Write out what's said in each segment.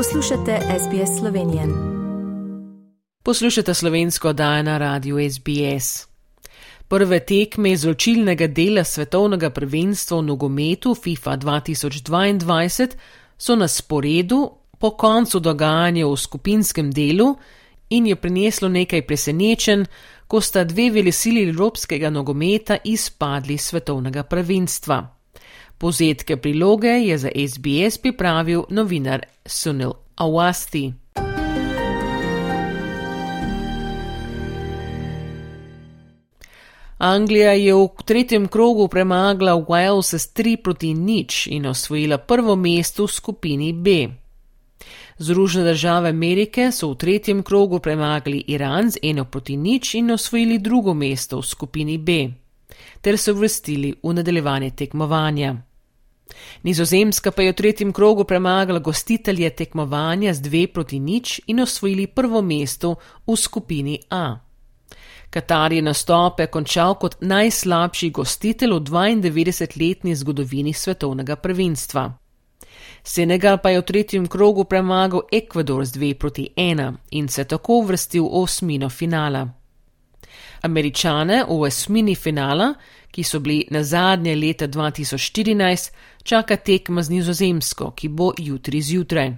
Poslušate SBS Slovenije. Poslušate slovensko oddajo na radiju SBS. Prve tekme izločilnega dela svetovnega prvenstva v nogometu FIFA 2022 so na sporedu po koncu dogajanja v skupinskem delu in je prineslo nekaj presenečen, ko sta dve velesili evropskega nogometa izpadli svetovnega prvenstva. Povzetke priloge je za SBS pripravil novinar Sunil Awasti. Anglija je v tretjem krogu premagala Wales s 3 proti nič in osvojila prvo mesto v skupini B. Združene države Amerike so v tretjem krogu premagali Iran z 1 proti nič in osvojili drugo mesto v skupini B, ter se vrstili v nadaljevanje tekmovanja. Nizozemska pa je v tretjem krogu premagala gostitelje tekmovanja z 2 proti nič in osvojili prvo mesto v skupini A. Katar je nastope končal kot najslabši gostitelj v 92-letni zgodovini svetovnega prvenstva. Senegal pa je v tretjem krogu premagal Ekvador z 2 proti 1 in se tako vrstil v osmino finala. Američane v osmini finala, ki so bili na zadnje leta 2014, čaka tekma z Nizozemsko, ki bo jutri zjutraj.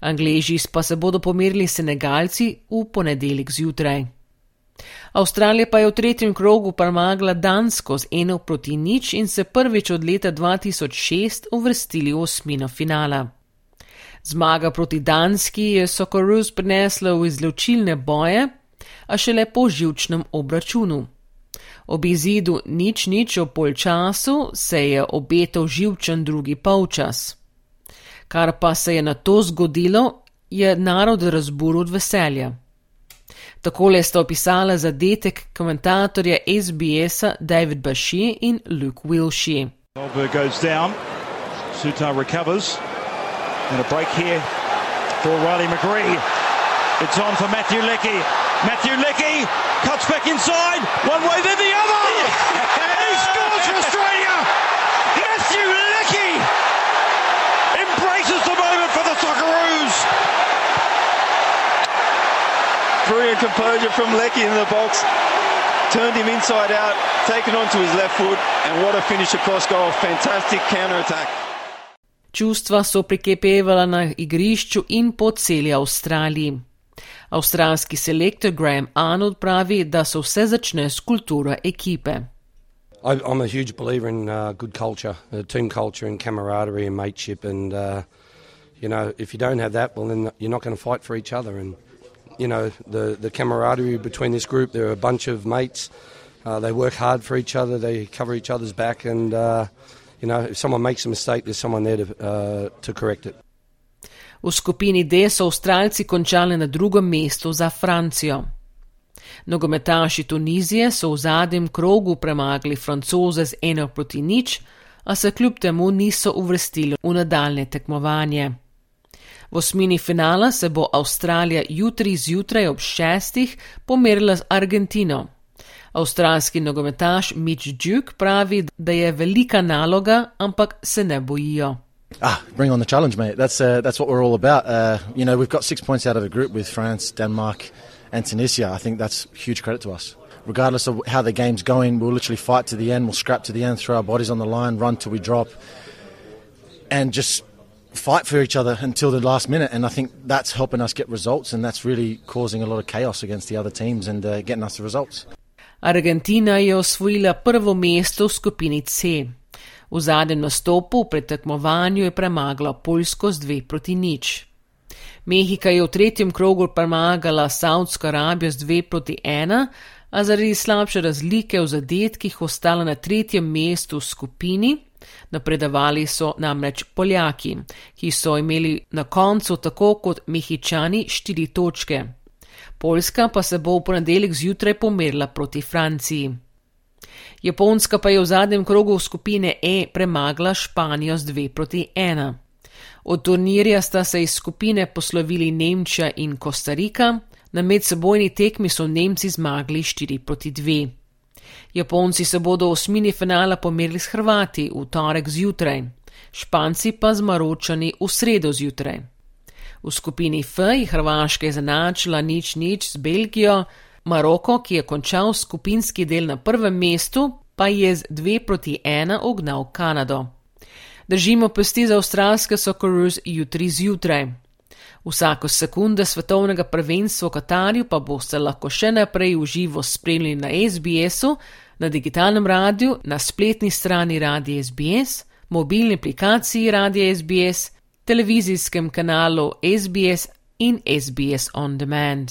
Angleži pa se bodo pomerili Senegalci v ponedeljek zjutraj. Avstralija pa je v tretjem krogu premagala Dansko z eno proti nič in se prvič od leta 2006 uvrstili v osmino finala. Zmaga proti Danski je Sokorus prinesla v izločilne boje, a šele po živčnem obračunu. Ob izidu nič nič o polčasu se je obetal živčen drugi polčas. Kar pa se je na to zgodilo, je narod razburil od veselja. Takole sta opisala zadetek komentatorja SBS-a David Bashir in Luke Wilshire. Goldberg goes down. Sutar recovers. And a break here for Riley McGree. It's on for Matthew Leckie. Matthew Leckie cuts back inside. One way, then the other. And he scores for Australia. Matthew Leckie embraces the moment for the Socceroos. Brilliant composure from Lecky in the box. Turned him inside out, taken onto his left foot, and what a finish across goal. Fantastic counter attack. Čustva so prikepevala na igrišču in po celi Avstraliji. Avstralski selektor Graham Arnold pravi, da se vse začne s kulturo ekipe. I'm a huge believer in uh, good culture, uh, team culture, and camaraderie and mateship. And uh, you know, if you don't have that, well, then you're not going to fight for each other. And you know, the the camaraderie between this group, they're a bunch of mates. Uh, they work hard for each other. They cover each other's back. And uh, you know, if someone makes a mistake, there's someone there to uh, to correct it. V skupini D so Avstralci končali na drugem mestu za Francijo. Nogometaši Tunizije so v zadnjem krogu premagali Francoze z eno proti nič, a se kljub temu niso uvrstili v nadaljne tekmovanje. V osmini finala se bo Avstralija jutri zjutraj ob šestih pomerila z Argentino. Avstralski nogometaš Mitch Duke pravi, da je velika naloga, ampak se ne bojijo. Ah, bring on the challenge, mate. That's uh, that's what we're all about. Uh, you know, we've got six points out of a group with France, Denmark, and Tunisia. I think that's huge credit to us. Regardless of how the game's going, we'll literally fight to the end. We'll scrap to the end, throw our bodies on the line, run till we drop, and just fight for each other until the last minute. And I think that's helping us get results, and that's really causing a lot of chaos against the other teams and uh, getting us the results. Argentina je osvojila prvo mesto v skupini C. V zadnjem nastopu v pretekmovanju je premagala Poljsko z dve proti nič. Mehika je v tretjem krogu premagala Saudsko Arabijo z dve proti ena, a zaradi slabše razlike v zadetkih ostala na tretjem mestu v skupini. Napredovali so namreč Poljaki, ki so imeli na koncu tako kot Mehičani štiri točke. Poljska pa se bo v ponedeljek zjutraj pomerila proti Franciji. Japonska pa je v zadnjem krogu skupine E premagala Španijo z 2 proti 1. Od turnirja sta se iz skupine poslovili Nemčija in Kostarika, na medsebojni tekmi so Nemci zmagali 4 proti 2. Japonci se bodo v osmini finala pomerili s Hrvati v torek zjutraj, Španci pa z Maročani v sredo zjutraj. V skupini F je Hrvaška izenačila nič nič z Belgijo, Maroko, ki je končal skupinski del na prvem mestu, pa je z 2 proti 1 ognal Kanado. Držimo pesti za avstralske Socceroos jutri zjutraj. Vsako sekunde svetovnega prvenstva v Katarju pa boste lahko še naprej v živo spremljali na SBS-u, na digitalnem radiju, na spletni strani Radia SBS, mobilni aplikaciji Radia SBS, televizijskem kanalu SBS in SBS On Demand.